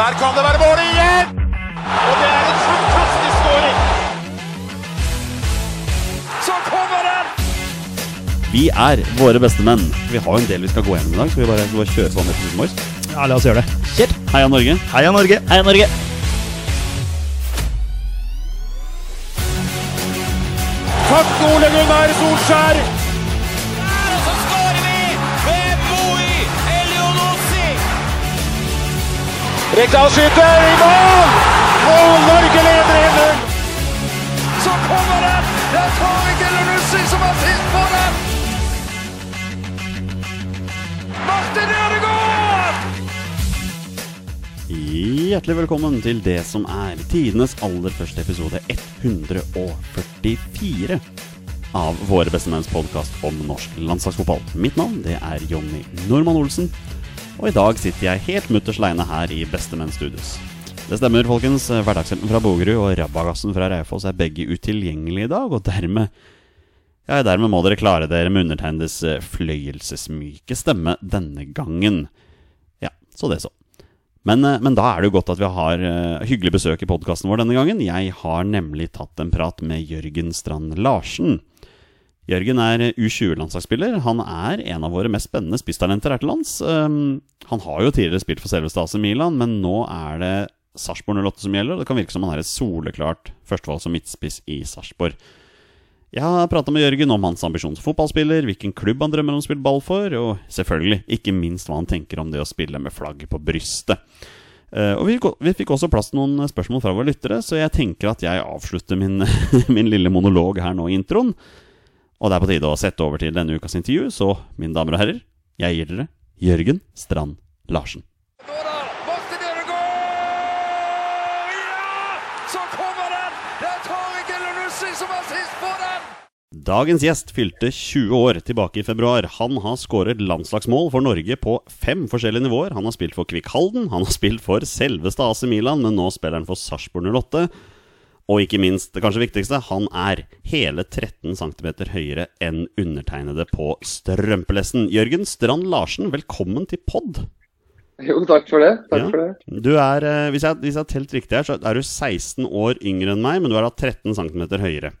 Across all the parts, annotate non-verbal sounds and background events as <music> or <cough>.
Der kan det være mål igjen! Og det er en fantastisk skåring! Så kommer den! Vi er våre beste menn. Vi har jo en del vi skal gå gjennom i dag. Skal vi bare, bare kjøre på med episoden vår? Ja, la oss gjøre det. Kjør! Heia Norge. Heia Norge! Heia Norge. Takk, Ole Gunnar Solskjær! Rekdal skyter i mål! Og Norge leder 1-0! Så kommer den! Det er Tariq Elionossi som har sist på den! Martin Ødegaard! Hjertelig velkommen til det som er tidenes aller første episode 144 av Våre bestemenns podkast om norsk landslagsfotball. Mitt navn det er Jonny Normann Olsen, og i dag sitter jeg helt mutters aleine her i Bestemenn Studios. Det stemmer, folkens. Hverdagshelten fra Bogerud og Rabagassen fra Raufoss er begge utilgjengelige i dag, og dermed ja, dermed må dere klare dere med undertegnedes eh, fløyelsesmyke stemme denne gangen. Ja, så det så. Men, eh, men da er det jo godt at vi har uh, hyggelig besøk i podkasten vår denne gangen. Jeg har nemlig tatt en prat med Jørgen Strand Larsen. Jørgen er U20-landslagsspiller. Han er en av våre mest spennende spisstalenter her til lands. Um, han har jo tidligere spilt for selveste AC Milan, men nå er det Sarpsborg 08 som gjelder. og Det kan virke som han er et soleklart førstevalg som midtspiss i Sarpsborg. Jeg har prata med Jørgen om hans ambisjon som fotballspiller, hvilken klubb han drømmer om å spille ball for, og selvfølgelig, ikke minst hva han tenker om det å spille med flagg på brystet. Eh, og vi, fikk også plass til noen spørsmål fra våre lyttere, så jeg tenker at jeg avslutter min, <laughs> min lille monolog her nå i introen. Og det er på tide å sette over til denne ukas intervju, så mine damer og herrer, jeg gir dere Jørgen Strand Larsen. Dagens gjest fylte 20 år tilbake i februar. Han har skåret landslagsmål for Norge på fem forskjellige nivåer. Han har spilt for Kvikk Halden, han har spilt for selveste AC Milan, men nå spiller han for Sarpsborg 08. Og ikke minst, det kanskje viktigste, han er hele 13 cm høyere enn undertegnede på strømpelesten. Jørgen Strand Larsen, velkommen til pod. Jo, takk for det. Takk Ja. for det. Du er, eh, hvis jeg, hvis jeg har telt riktig her, så er du 16 år yngre enn meg, men du er da 13 cm høyere.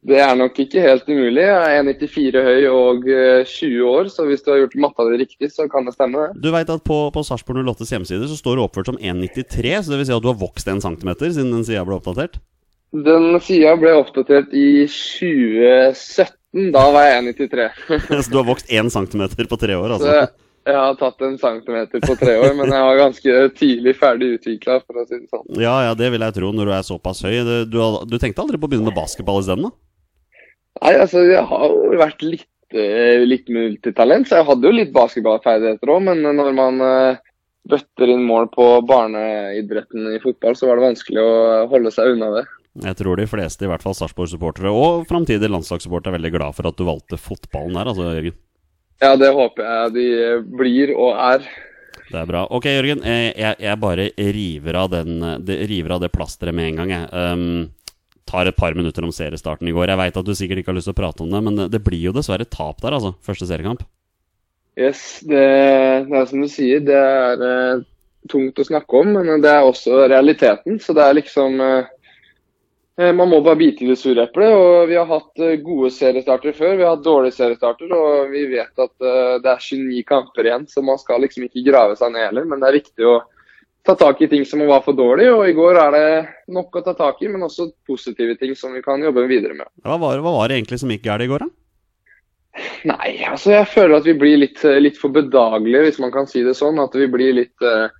Det er nok ikke helt umulig. Jeg er 1,94 høy og eh, 20 år, så hvis du har gjort matta di riktig, så kan det stemme. Du veit at på, på Sarpsborg 08s hjemmeside så står du oppført som 1,93, så det vil si at du har vokst 1 cm siden den sida ble oppdatert? Den sida ble oppdatert i 2017. Da var jeg 1,93. <laughs> så du har vokst 1 cm på tre år, Så altså? jeg har tatt en centimeter på tre år, men jeg var ganske tidlig ferdig utvikla, for å si det sånn. Ja, ja, det vil jeg tro når du er såpass høy. Du, du, du tenkte aldri på å begynne med basketball isteden, da? Nei, altså, jeg har jo vært litt, eh, litt multitalent, så jeg hadde jo litt basketballferdigheter òg, men når man eh, bøtter inn mål på barneidretten i fotball, så var det vanskelig å holde seg unna det. Jeg tror de fleste, i hvert fall Sarpsborg-supportere og framtidige landslagssupportere, er veldig glad for at du valgte fotballen der, altså, Jørgen. Ja, det håper jeg de blir og er. Det er bra. Ok, Jørgen. eh, Jeg, jeg bare river av, den, river av det plasteret med en gang. Jeg um, tar et par minutter om seriestarten i går. Jeg veit at du sikkert ikke har lyst til å prate om det, men det, blir jo dessverre tap der, altså. Første seriekamp. Yes, det, det er som du sier, det er eh, tungt å snakke om, men det er også realiteten. Så det er liksom eh, eh, Man må bare bite i det sure eplet. Og vi har hatt eh, gode seriestarter før, vi har hatt dårlige seriestarter. Og vi vet at eh, det er 29 kamper igjen, så man skal liksom ikke grave seg ned heller. Men det er viktig å ta tak i ting som var for dårlig, og i går er det nok å ta tak i, men også positive ting som vi kan jobbe videre med. Hva var, hva var det egentlig som gikk galt i går, da? Nei, altså jeg føler at vi blir litt, litt for bedagelige, hvis man kan si det sånn. At vi blir litt, eh,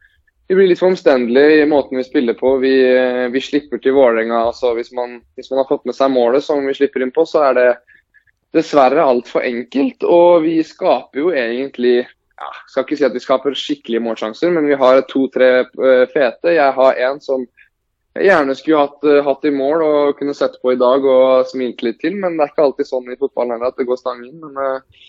vi blir litt for omstendelige i måten vi spiller på. Vi, eh, vi slipper til Vålerenga. Altså hvis, man, hvis man har fått med seg målet som vi slipper inn på, så er det dessverre altfor enkelt. Og vi skaper jo egentlig ja, Skal ikke si at vi skaper skikkelige målsjanser, men vi har to-tre eh, fete. Jeg har en som jeg gjerne skulle hatt, eh, hatt i mål og kunne sett på i dag og smilt litt til, men det er ikke alltid sånn i fotballen heller at det går stang inn. Men eh,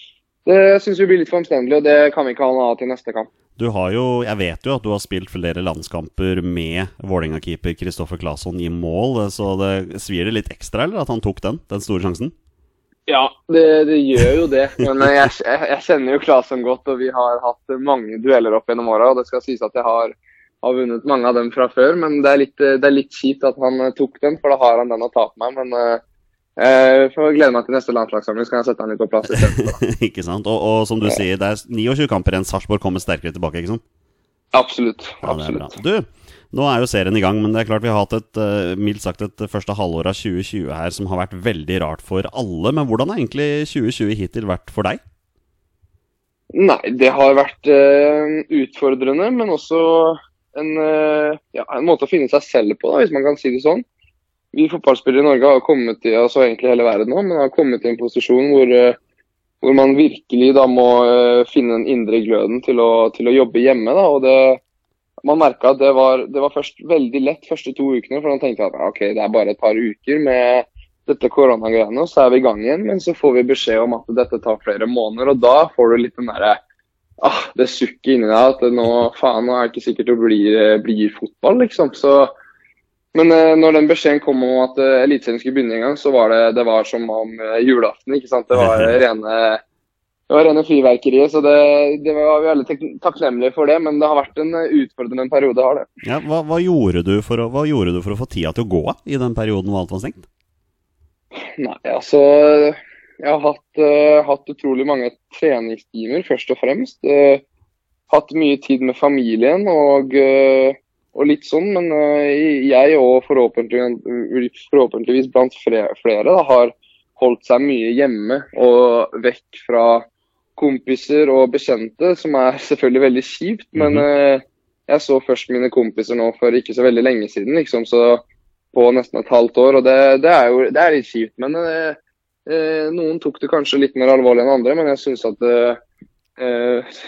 det syns vi blir litt for omstendelig, og det kan vi ikke ha noe av til neste kamp. Du har jo, Jeg vet jo at du har spilt flere landskamper med Vålerenga-keeper Kristoffer Claesson i mål, så det svir det litt ekstra, eller at han tok den, den store sjansen? Ja, det, det gjør jo det. Men eh, jeg, jeg, jeg kjenner jo Klasen godt, og vi har hatt mange dueller opp gjennom åra. Og det skal sies at jeg har har vunnet mange av dem fra før. Men det er litt, det er litt kjipt at han eh, tok den, for da har han den å ta på meg. Men uh, jeg får glede meg til neste landslagssamling, så kan jeg sette han litt på plass istedenfor. <laughs> ikke sant? Og, og som du sier, det er 29 kamper igjen. Sarpsborg kommer sterkere tilbake, ikke sant? Absolutt. Ja, absolutt. Du, nå er jo serien i gang, men det er klart vi har hatt et eh, mildt sagt et første halvår av 2020 her som har vært veldig rart for alle. Men hvordan har egentlig 2020 hittil vært for deg? Nei, det har vært uh, utfordrende, men også en, uh, ja, en måte å finne seg selv på, da, hvis man kan si det sånn. Vi fotballspillere i Norge har kommet i, altså egentlig hele verden nå, men har kommet i en posisjon hvor, uh, hvor man virkelig da må finne den indre gløden til å, til å jobbe hjemme. Da, og det, man merka at det var, det var først veldig lett første to ukene, for man tenkte at ok, det er bare et par uker med dette koronagreiene, og så er vi i gang igjen. Men så får vi beskjed om at dette tar flere måneder, og da får du litt den derre ah, det sukket inni deg at nå, faen, nå er det ikke sikkert det blir, blir fotball, liksom. Så, men eh, når den beskjeden kom om at eh, Eliteserien skulle begynne en gang, så var det, det var som om eh, julaften. ikke sant? Det var <laughs> rene, det var rene fyrverkeriet. Så det, det var vi veldig takknemlige for det, men det har vært en eh, utfordrende periode. har det. Ja, hva, hva, gjorde å, hva gjorde du for å få tida til å gå i den perioden hvor alt var stengt? Nei, altså Jeg har hatt, uh, hatt utrolig mange treningstimer, først og fremst. Uh, hatt mye tid med familien og, uh, og litt sånn, men jeg og forhåpentligvis, forhåpentligvis blant flere, flere da, har holdt seg mye hjemme og vekk fra kompiser og bekjente, som er <laughs> selvfølgelig veldig kjipt. Men eh, jeg så først mine kompiser nå for ikke så veldig lenge siden, liksom, så på nesten et halvt år. Og det, det er jo det er litt kjipt. Men eh, eh, noen tok det kanskje litt mer alvorlig enn andre. Men jeg syns at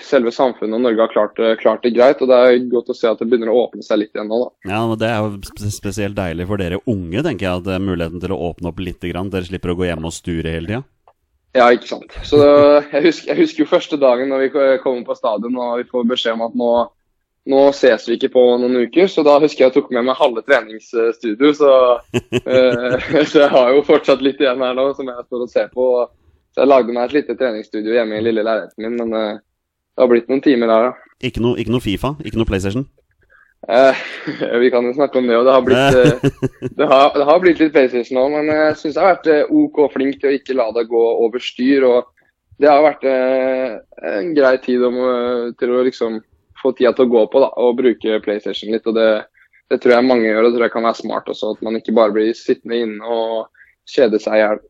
selve samfunnet og Norge har klart, klart det greit. Og det er godt å se at det begynner å åpne seg litt igjen nå, da. Ja, men Det er jo spesielt deilig for dere unge, tenker jeg, at muligheten til å åpne opp litt. Grann. Dere slipper å gå hjem og sture hele tida. Ja, ikke sant. Så jeg husker, jeg husker jo første dagen når vi kommer på stadion og vi får beskjed om at nå, nå ses vi ikke på noen uker. Så da husker jeg jeg tok med meg halve treningsstudio. Så, <laughs> eh, <laughs> så jeg har jo fortsatt litt igjen her nå som jeg står og ser på. Så jeg lagde meg et lite treningsstudio hjemme i lille leiligheten min, men eh, det har blitt noen timer der, ja. Ikke noe, ikke noe Fifa, ikke noe PlayStation. Eh, <laughs> vi kan jo snakke om det, og det har blitt, eh, <laughs> det har, det har blitt litt PlayStation nå. Men jeg syns jeg har vært eh, OK flink til å ikke la det gå over styr. og Det har vært eh, en grei tid om, eh, til å liksom få tida til å gå på da, og bruke PlayStation litt. og det, det tror jeg mange gjør, og det tror jeg kan være smart også. At man ikke bare blir sittende inne og kjede seg i hjel.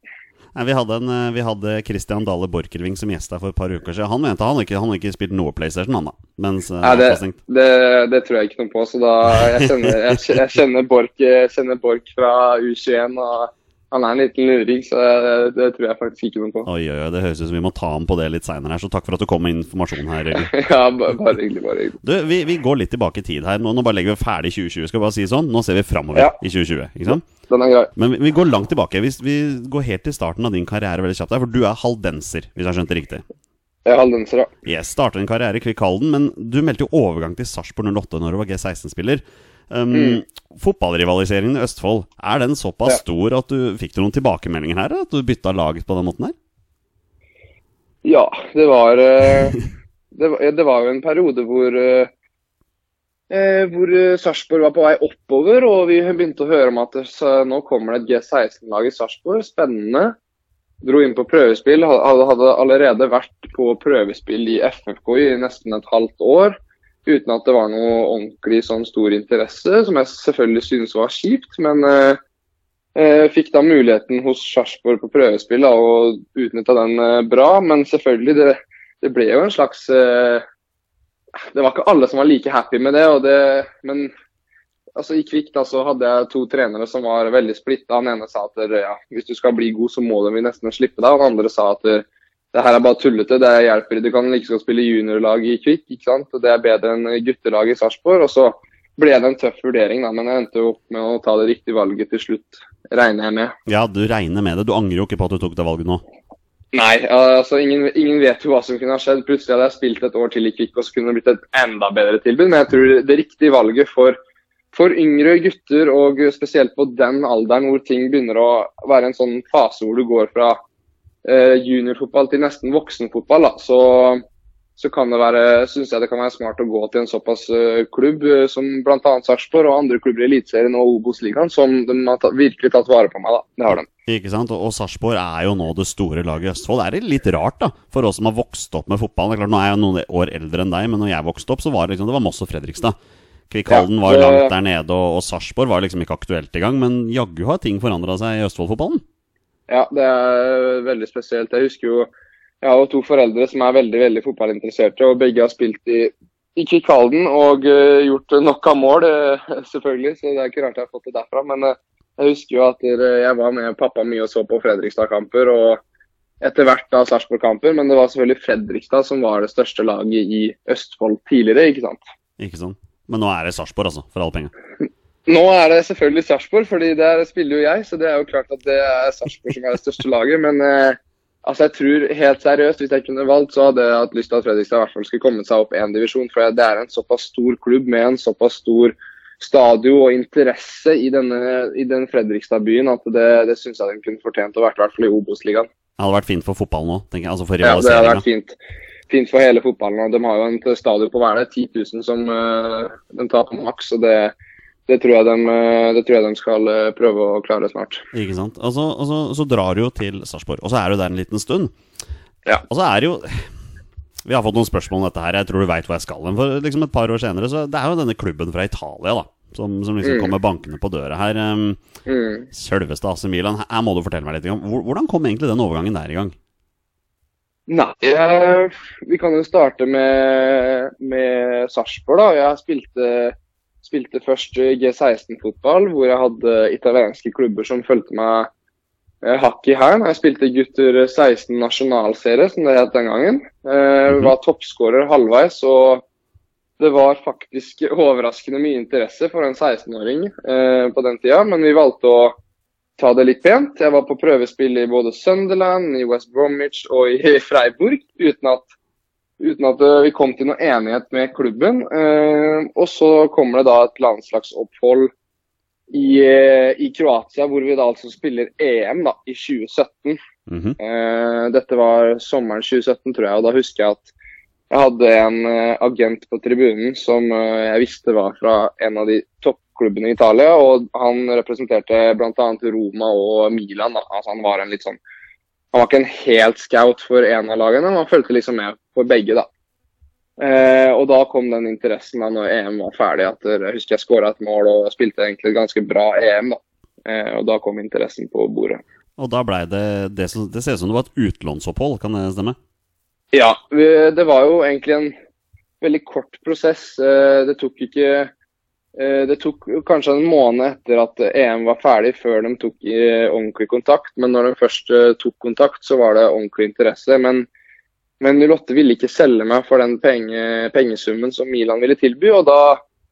Vi, hadde en, eh, vi hadde Christian Dale Borchgrevink som gjest her for et par uker siden. Han mente han ikke, han ikke spilt noe PlayStation, han da. Mens eh, Nei, det, det, det tror jeg ikke noe på. så da, Jeg kjenner, jeg, jeg kjenner Borch fra U21. og Han er en liten luring, så det, det tror jeg faktisk ikke noe på. Oi, oi, det høres ut som vi må ta ham på det litt seinere her, så takk for at du kom med informasjon her. <laughs> Ja, bare, bare hyggelig. bare hyggelig. Du, vi, vi går litt tilbake i tid her. Nå, nå bare legger vi ferdig 2020. Skal vi bare si sånn. Nå ser vi framover Ja. i 2020. ikke sant? Den er grei. Men vi, vi går langt tilbake. Vi, vi går helt til starten av din karriere veldig kjapt. her, For du er haldenser, hvis jeg har skjønt det riktig. Jeg er haldenser, ja. Yes, startet en karriere i Kvikk Halden, men du meldte jo overgang til Sarpsborg 08 når du var G16-spiller. Um, Fotballrivaliseringen i Østfold, er den såpass Ja. stor at du fikk du noen tilbakemeldinger her? At du bytta lag på den måten her? Ja, det var eh, <laughs> Det var, det var jo en periode hvor eh, eh, hvor Sarpsborg var på vei oppover, og vi begynte å høre om at nå kommer det et G16-lag i Sarpsborg. Spennende. Dro inn på prøvespill. Hadde, hadde allerede vært på prøvespill i FFK i nesten et halvt år. Uten at det var noe ordentlig sånn stor interesse, som jeg selvfølgelig synes var kjipt. Men eh, eh, fikk da muligheten hos Sarpsborg på prøvespill da, og utnytta den eh, bra. Men selvfølgelig, det, det ble jo en slags eh, Det var ikke alle som var like happy med det. og det men altså I Kvikk da så hadde jeg to trenere som var veldig splitta. Den ene sa at ja, hvis du skal bli god, så må du nesten slippe deg. Og den andre sa at det her er bare tullete, det hjelper. Du kan like godt spille juniorlag i Kvikk, ikke sant. Og det er bedre enn guttelag i Sarpsborg. Og så ble det en tøff vurdering, da, men jeg endte jo opp med å ta det riktige valget til slutt, regner jeg med. Ja, du regner med det. Du angrer jo ikke på at du tok det valget nå. Nei, altså ingen, ingen vet jo hva som kunne ha skjedd. Plutselig hadde jeg spilt et år til i Kvikk, og så kunne det blitt et enda bedre tilbud. Men jeg tror det riktige valget for, for yngre gutter, og spesielt på den alderen hvor ting begynner å være en sånn fase hvor du går fra juniorfotball til nesten voksenfotball, da, så, så kan det være, synes jeg det kan være smart å gå til en såpass eh, klubb eh, som bl.a. Sarpsborg og andre klubber i Eliteserien og Obos-ligaen, som de har tatt, virkelig tatt vare på meg. da. Det har de. Ikke sant? Og, Sarpsborg er jo nå det store laget i Østfold. Det er litt rart, da, for oss som har vokst opp med fotball. Det er klart, Nå er jeg noen år eldre enn deg, men når jeg vokste opp, så var det liksom, det var Moss og Fredrikstad. Kvikkhalden var jo langt der nede, og, og Sarpsborg var liksom ikke aktuelt engang. Men jaggu har ting forandra seg i Østfold-fotballen. Ja, det er veldig spesielt. Jeg husker jo jeg har jo to foreldre som er veldig veldig fotballinteresserte, og begge har spilt i, i Kvikkhalden og uh, gjort nok av mål, uh, <laughs> selvfølgelig. Så det er ikke rart jeg har fått det derfra. Men uh, jeg husker jo at jeg var med pappa mye og så på Fredrikstad-kamper. og etter hvert da Sarpsborg-kamper, men det var selvfølgelig Fredrikstad som var det største laget i Østfold tidligere, ikke sant. Ikke sant? Men nå er det Sarpsborg, altså, for alle penga. <laughs> Nå er det selvfølgelig Sarpsborg, fordi der spiller jo jeg, så det er jo klart at det er Sarpsborg som er det største laget. Men eh, altså jeg tror helt seriøst, hvis jeg kunne valgt, så hadde jeg hatt lyst til at Fredrikstad i hvert fall skulle komme seg opp én divisjon. For det er en såpass stor klubb med en såpass stor stadion og interesse i, denne, i den Fredrikstad-byen at det, det syns jeg den kunne fortjent å være, i hvert fall i Obos-ligaen. Det hadde vært fint for fotballen òg, tenker jeg. Altså for Ja, det hadde vært fint, fint for hele fotballen. og De har jo en stadion på hver 10 000 som uh, de tar på maks. og det, det, tror jeg de, eh, det tror jeg de skal eh, prøve å klare snart. Ikke sant? Og så, og så, drar du jo til Sarpsborg, og så er du der en liten stund. Ja. Og så er det jo Vi har fått noen spørsmål om dette her, jeg tror du veit hvor jeg skal hen. For liksom et par år senere, så det er jo denne klubben fra Italia, da. Som, som liksom Mm. kommer bankende på døra her. Um, Mm. Selveste AC Milan. Her må du fortelle meg litt om Hvordan kom egentlig den overgangen der i gang? Nei, jeg, vi kan jo starte med, med Sarpsborg, da. Jeg spilte, spilte først G16-fotball, hvor jeg hadde italienske klubber som fulgte meg eh, hakk i hælen. Jeg spilte gutter 16 nasjonalserie, som det het den gangen. Eh, Mhm. Var toppskårer halvveis. og det var faktisk <laughs> overraskende mye interesse for en 16-åring eh, på den tida, men vi valgte å ta det litt pent. Jeg var på prøvespill i både Sunderland, i West Bromwich og i <laughs> Freiburg uten at, uten at eh, vi kom til noen enighet med klubben. Eh, og så kommer det da et landslagsopphold i, eh, i Kroatia, hvor vi da altså spiller EM da, i 2017. Mhm. Eh, dette var sommeren 2017, tror jeg. Og da husker jeg at jeg hadde en agent på tribunen som jeg visste var fra en av de toppklubbene i Italia. Og han representerte bl.a. Roma og Milan. Da. Altså, han var en litt sånn Han var ikke en helt scout for en av lagene, men han fulgte liksom med for begge, da. Eh, og da kom den interessen da når EM var ferdig. at Jeg husker jeg skåra et mål og spilte egentlig et ganske bra EM. da. Eh, og da kom interessen på bordet. Og da blei det det, som, det ser ut som det var et utlånsopphold, kan det stemme? Ja, det var jo egentlig en veldig kort prosess. Eh, Det tok ikke Det tok kanskje en måned etter at EM var ferdig, før de tok eh, ordentlig kontakt. Men når de først eh, tok kontakt, så var det ordentlig interesse. Men, men Lotte ville ikke selge meg for den penge, pengesummen som Milan ville tilby. Og da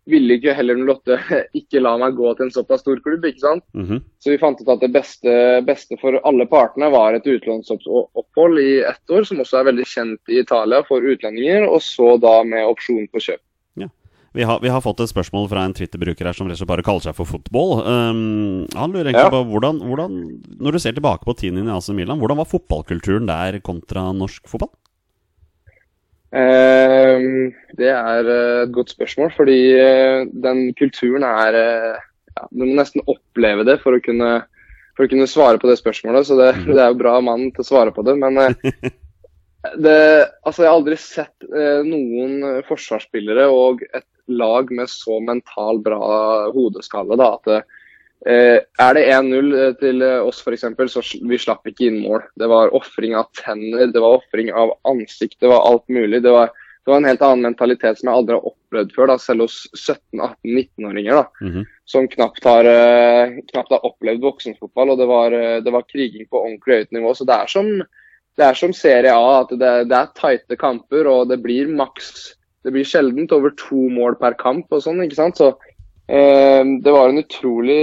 ville ikke heller Lotte <laughs> ikke la meg gå til en såpass stor klubb. ikke sant? Mhm. Så vi fant ut at det beste, beste for alle partene var et utlånsopphold i ett år, som også er veldig kjent i Italia for utlendinger, og så da med opsjon på kjøp. Vi har, vi har fått et spørsmål fra en Twitter-bruker her som rett og slett bare kaller seg for fotball. Um, han lurer egentlig Ja. på hvordan, hvordan Når du ser tilbake på tiden din i AC Milan, hvordan var fotballkulturen der kontra norsk fotball? Um, det er eh, et godt spørsmål, fordi eh, den kulturen er eh, ja, Du må nesten oppleve det for å kunne, for å kunne svare på det spørsmålet, så det, det er jo bra mann til å svare på det. Men <laughs> det, altså, jeg har aldri sett eh, noen forsvarsspillere og et lag med så mental bra hodeskalle. Da, at eh, er det 1-0 til eh, oss f.eks., så vi slapp ikke inn mål. Det var ofring av tenner, det var ofring av ansikt, det var alt mulig. Det var, det var en helt annen mentalitet som jeg aldri har opplevd før, da, selv hos 17-18-19-åringer. da -hmm. som knapt har, eh, knapt har opplevd voksenfotball. og det var, eh, det var kriging på ordentlig høyt nivå. Så det er som, det er som Serie A, at det, det er tighte kamper, og det blir maks Det blir sjeldent over to mål per kamp og sånn, ikke sant. Så eh, det var en utrolig,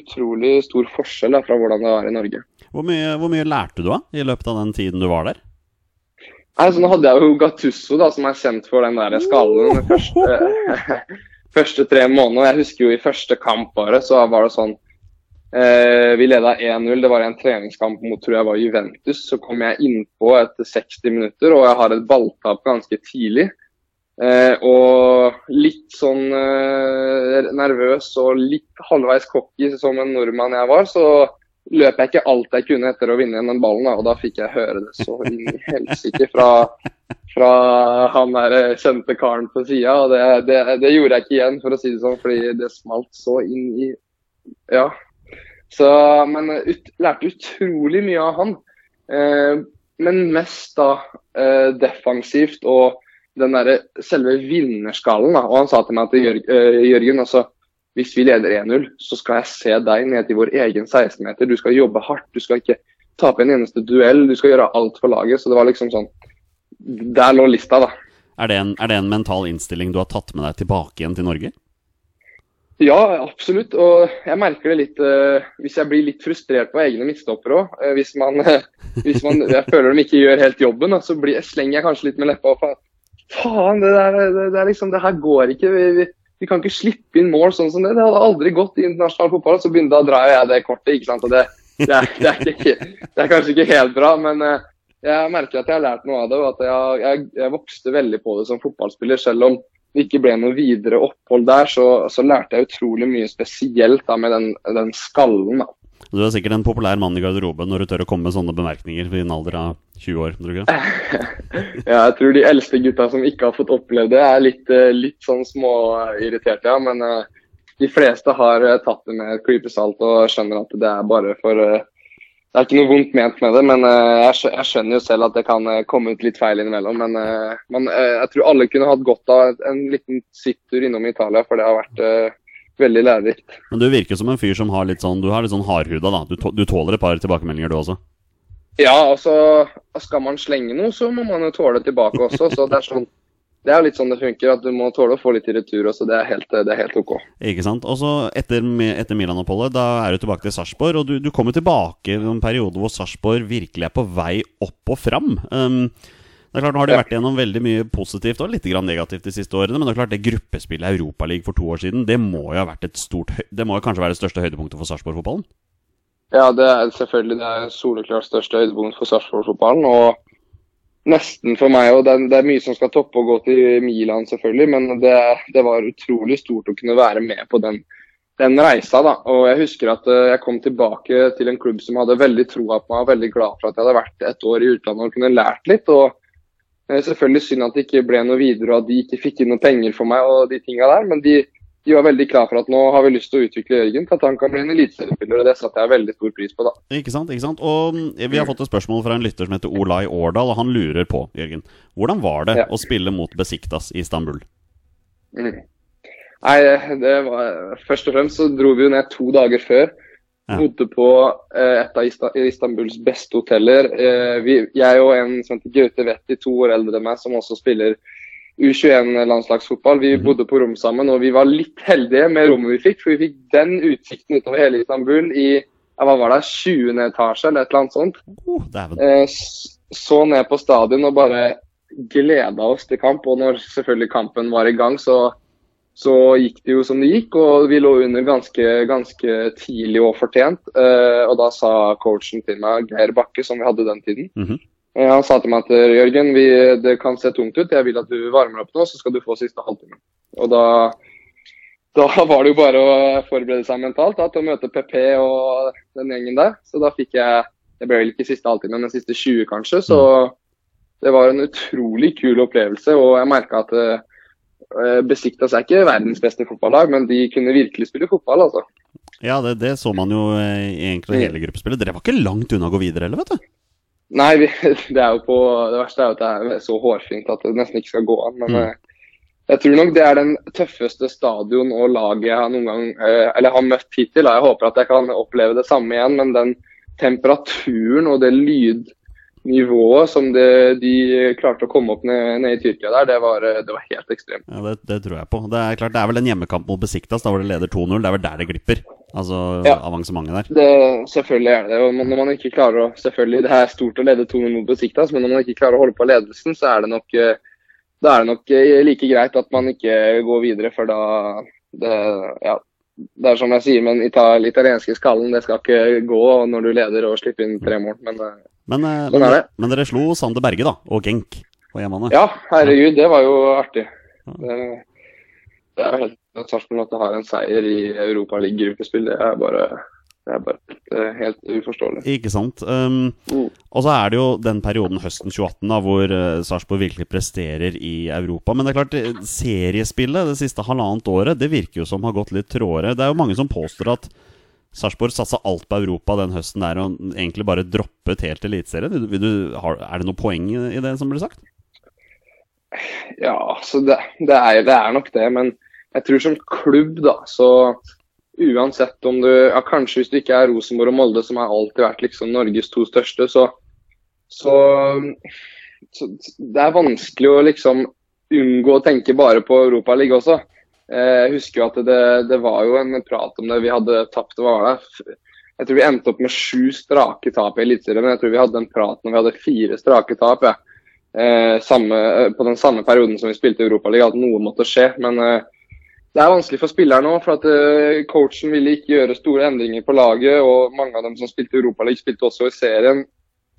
utrolig stor forskjell da, fra hvordan det var i Norge. Hvor mye, hvor mye lærte du av i løpet av den tiden du var der? Nei, så Nå hadde jeg jo Gattusso, da, som er kjent for den der skallen de første, <laughs> første tre månedene. Jeg husker jo i første kamp bare, så var det sånn Eh, vi leda 1-0. Det var en treningskamp mot tror jeg var Juventus. Så kom jeg innpå etter 60 minutter, og jeg har et balltap ganske tidlig. Eh, og litt sånn eh, nervøs og litt halvveis cocky som en nordmann jeg var, så løp jeg ikke alt jeg kunne etter å vinne igjen den ballen. Da, og da fikk jeg høre det så inn helsike fra, fra han der eh, kjente karen på sida. Og det, det, det, gjorde jeg ikke igjen, for å si det sånn, fordi det smalt så inn i Ja. Så, men ut, lærte utrolig mye av han. Eh, men mest da eh, defensivt og den der, selve vinnerskallen. Da. Og han sa til meg at Jørgen, uh, Jørgen altså, hvis vi leder 1-0, så skal jeg se deg ned til vår egen 16-meter. Du skal jobbe hardt. Du skal ikke tape en eneste duell. Du skal gjøre alt for laget. Så det var liksom sånn Der lå lista, da. Er det, en, er det en mental innstilling du har tatt med deg tilbake igjen til Norge? Ja, absolutt. Og jeg merker det litt uh, hvis jeg blir litt frustrert på egne midtstoppere òg. Uh, hvis, man, uh, hvis man, jeg føler de ikke gjør helt jobben, da, så blir, slenger jeg kanskje litt med leppa. For, faen, det, der, det, det, liksom, det her går ikke. Vi, vi, vi, kan ikke slippe inn mål sånn som det. Det hadde aldri gått i internasjonal fotball. Så begynte, da drar jeg det kortet. ikke sant? Og det, er, er, ikke, det er kanskje ikke helt bra, men jeg merker at jeg har lært noe av det. og at jeg, jeg, jeg vokste veldig på det som fotballspiller. selv om det ikke ble noe videre opphold der, så, så lærte jeg utrolig mye spesielt da, med den, den skallen. da. Du er sikkert en populær mann i garderoben når du tør å komme med sånne bemerkninger i en alder av 20 år? tror du ikke? <laughs> ja, jeg tror de eldste gutta som ikke har fått oppleve det, er litt, eh, litt sånn småirriterte, ja. Men uh, de fleste har uh, tatt det med et og skjønner at det er bare for uh, det er ikke noe vondt ment med det, men jeg, skjønner jo selv at det kan komme ut litt feil innimellom. Men, men jeg tror alle kunne hatt godt av en liten sittur innom Italia, for det har vært veldig lærerikt. Men du virker som en fyr som har litt sånn Du har litt sånn hardhuda, da. Du, du tåler et par tilbakemeldinger, du også? Ja, altså Skal man slenge noe, så må man jo tåle tilbake også. Så det er sånn det er jo litt sånn det funker, at du må tåle å få litt i retur også. Det er helt, det er helt ok. Ikke sant. Og så etter, etter Milan-oppholdet, da er du tilbake til Sarpsborg. Og du, du kommer tilbake i en periode hvor Sarpsborg virkelig er på vei opp og fram. Um, det er klart, Nå har de vært gjennom veldig mye positivt og litt negativt de siste årene. Men det er klart det gruppespillet i Europaligaen for to år siden, det må jo ha vært et stort Det må jo kanskje være det største høydepunktet for Sarpsborg-fotballen? Ja, det er selvfølgelig det er soleklart største høydepunkt for Sarpsborg-fotballen. Og nesten for meg òg. Det, det, er mye som skal toppe å gå til Milan, selvfølgelig. Men det, det, var utrolig stort å kunne være med på den, den reisa. da. Og Jeg husker at eh, jeg kom tilbake til en klubb som hadde veldig troa på meg, og veldig glad for at jeg hadde vært et år i utlandet og kunne lært litt. og selvfølgelig synd at det ikke ble noe videre og at de ikke fikk inn noen penger for meg. og de tingene der, Men de, de, var veldig klar for at nå har vi lyst til å utvikle Jørgen til at han kan bli en eliteseriespiller. og Det satte jeg veldig stor pris på. da. Ikke sant, ikke sant. Og mm, Vi har fått et spørsmål fra en lytter som heter Olai Årdal, og han lurer på Jørgen, hvordan var det ja. å spille mot Besiktas i Istanbul? Mm. Nei, det var, Først og fremst så dro vi jo ned to dager før. Ja. Bodde på eh, et av Istanbuls beste hoteller. Eh, vi, jeg og en som heter Gaute Wetti, to år eldre enn meg, som også spiller U21-landslagsfotball. Vi mm. bodde på rom sammen, og vi var litt heldige med rommet vi fikk. For vi fikk den utsikten utover hele Istanbul i hva var det, 20. etasje eller et eller annet sånt. Oh, eh, så ned på stadion og bare gleda oss til kamp. Og når selvfølgelig kampen var i gang, så så gikk det jo som det gikk, og vi lå under ganske, ganske tidlig og fortjent. Eh, og da sa coachen til meg, Geir Bakke, som vi hadde den tiden, mm -hmm. han sa til meg at Jørgen, vi, det kan se tungt ut, jeg vil at du varmer opp nå, så skal du få siste halvtime. Og da, da var det jo bare å forberede seg mentalt da, til å møte PP og den gjengen der. Så da fikk jeg Det ble vel ikke siste halvtime, men siste 20 kanskje. Så mm. det var en utrolig kul opplevelse, og jeg merka at Eh, Besiktas er ikke verdens beste fotballag, men de kunne virkelig spille fotball, altså. Ja, det, det så man jo eh, i egentlig hele gruppespillet. Dere var ikke langt unna å gå videre heller, vet du? Nei, vi, <laughs> det på Det verste er jo at det er så hårfint at det nesten ikke skal gå an. Men mm. Eh, jeg tror nok det er den tøffeste stadion og laget jeg har noen gang Eller har møtt hittil. Jeg håper at jeg kan oppleve det samme igjen, men den temperaturen og det lyd nivået som det, de klarte å komme opp ned, ned, i Tyrkia der, det var, det var helt ekstremt. Ja, det, det, tror jeg på. Det er klart, det er vel en hjemmekamp mot Besiktas, da var det leder 2-0. Det er vel der det glipper? Altså ja. avansementet der? Det, selvfølgelig er det og når man ikke klarer å Selvfølgelig, det er stort å lede 2-0 mot Besiktas, men når man ikke klarer å holde på ledelsen, så er det nok, da er det nok like greit at man ikke går videre, for da det, ja, det er som jeg sier, men ital italienske skallen det skal ikke gå når du leder og slipper inn tre mål. Men uh, Men, eh, Sånn men, er det. men dere slo Sander Berge, da, og Genk på hjemmebane. ja, herregud, det var jo artig. Det, det er jo helt at Sarpsborg har en seier i Europaliga-gruppespill. Det er bare, det er bare helt, uforståelig. Ikke sant. Um, Mm. og så er det jo den perioden høsten 2018 da, hvor uh, Sarpsborg virkelig presterer i Europa. Men det er klart, eh, seriespillet det siste halvannet året det virker jo som har gått litt trådere. Det er jo mange som påstår at Sarpsborg satsa alt på Europa den høsten der og egentlig bare droppet helt Eliteserien. Er det noe poeng i i det som blir sagt? Ja, så det, det, er, det er nok det. Men jeg tror som klubb, da, så uansett om du ja, Kanskje hvis du ikke er Rosenborg og Molde, som har alltid vært liksom Norges to største, så, så, så Det er vanskelig å liksom unngå å tenke bare på Europaligaen også. Eh, Jeg husker jo at det, det var jo en prat om det. Vi hadde tapt hva var det? Jeg tror vi endte opp med sju strake tap i Eliteserien. Jeg tror vi hadde en prat når vi hadde fire strake tap. Ja. Eh, samme, på den samme perioden som vi spilte i Europaligaen, at noe måtte skje. Men eh, det er vanskelig for spillerne òg, for at eh, coachen ville ikke gjøre store endringer på laget. Og mange av dem som spilte i Europaligaen, spilte også i serien.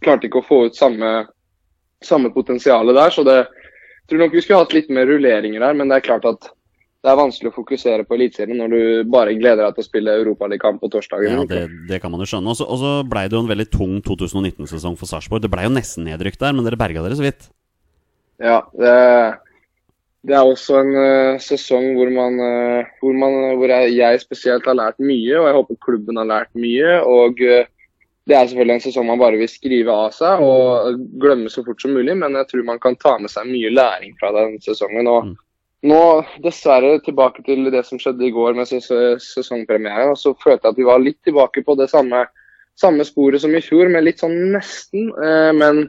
Klarte ikke å få ut samme, samme potensialet der. Så det, jeg tror nok vi skulle hatt litt mer rulleringer der, men det er klart at det er vanskelig å fokusere på Eliteserien når du bare gleder deg til å spille Europaligakamp på torsdagen. Ja, det, det kan man jo skjønne. Og så- ble det jo en veldig tung 2019-sesong for Sarpsborg. Det ble jo nesten nedrykk der, men dere berga dere så vidt. Ja, det, det er også en uh, sesong hvor, man, uh, hvor, man, hvor jeg, jeg spesielt har lært mye, og jeg håper klubben har lært mye. og uh, Det er selvfølgelig en sesong man bare vil skrive av seg og glemme så fort som mulig, men jeg tror man kan ta med seg mye læring fra den sesongen. og Mm. Nå, dessverre, tilbake til det som skjedde i går med ses sesongpremiere. og Så følte jeg at vi var litt tilbake på det samme, samme sporet som i fjor, med litt sånn nesten. Eh, men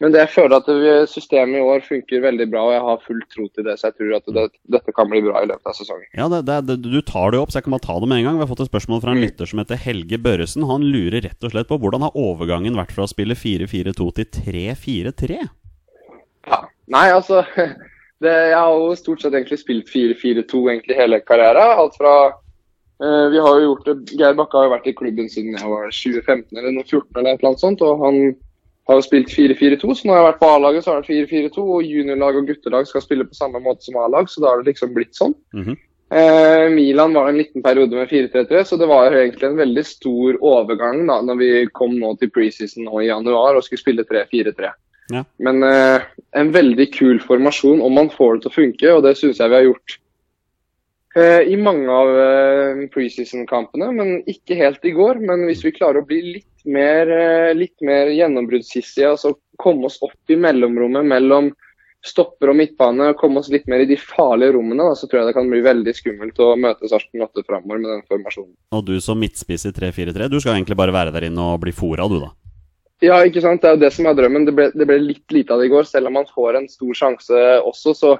men det jeg føler at systemet i år funker veldig bra, og jeg har full tro til det. Så jeg tror at det, dette kan bli bra i løpet av sesongen. Ja, det, det, Du tar det opp, så jeg kan bare ta det med en gang. Vi har fått et spørsmål fra en lytter som heter Helge Børresen. Han lurer rett og slett på hvordan har overgangen vært fra å spille 4-4-2 til 3-4-3? Ja. Nei, altså <laughs> det, Jeg har jo stort sett egentlig spilt 4-4-2 egentlig hele karrieren. Alt fra eh, Vi har jo gjort det Geir Bakke har jo vært i klubben siden jeg var 2015 eller noe 14 eller et eller annet sånt. Og han har jo spilt 4-4-2, så når jeg har vært på A-laget, så har det vært 4-4-2. Og juniorlag og guttelag skal spille på samme måte som A-lag, så da har det liksom blitt sånn. Mhm. Eh, Milan var en liten periode med 4-3-3, så det var egentlig en veldig stor overgang da når vi kom nå til preseason nå i januar og skulle spille 3-4-3. Ja. Men eh, en veldig kul formasjon om man får det til å funke, og det syns jeg vi har gjort i mange av eh, preseason-kampene. Men ikke helt i går. Men hvis vi klarer å bli litt mer, eh, litt mer gjennombruddshissige, altså komme oss opp i mellomrommet mellom stopper og midtbane, komme oss litt mer i de farlige rommene, da, så tror jeg det kan bli veldig skummelt å møte Sarpsborg 8 framover med den formasjonen. Og du som midtspiss i 3-4-3, du skal egentlig bare være der inne og bli fora, du da? Ja, ikke sant. Det er jo det som er drømmen. Det ble, det ble litt lite av det i går. Selv om man får en stor sjanse også, så,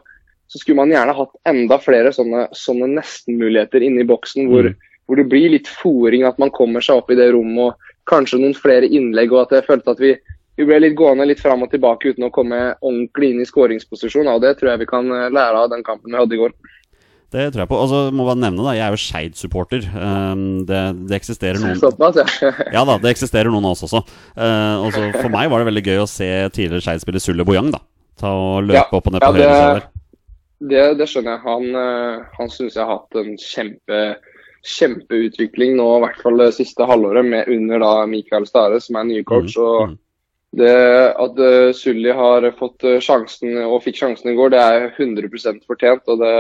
så skulle man gjerne hatt enda flere sånne, sånne nestenmuligheter inne i boksen hvor, Mm. hvor det blir litt fòring, at man kommer seg opp i det rommet og kanskje noen flere innlegg. og at jeg følte at vi, vi ble litt gående litt fram og tilbake uten å komme ordentlig inn i skåringsposisjon. og Det tror jeg vi kan eh, lære av den kampen vi hadde i går. Det tror jeg på. Og så må jeg bare nevne, da, jeg er jo Skeid-supporter. Um, det, det eksisterer noen Såpass, ja. <laughs> Ja da, det eksisterer noen av oss også. Uh, og så for meg var det veldig gøy å se tidligere Skeid spille Sulle Bojang, da. Ta og løpe Ja, opp og ned ja, på det- høyre der. Det, det skjønner jeg. Han, eh, han syns jeg har hatt en kjempe, kjempeutvikling nå, i hvert fall det siste halvåret, med under da Mikael Stare, som er nye coach. Mhm, og mhm. det At uh, Sully har fått eh, sjansen, og fikk sjansen i går, det er 100% fortjent. og det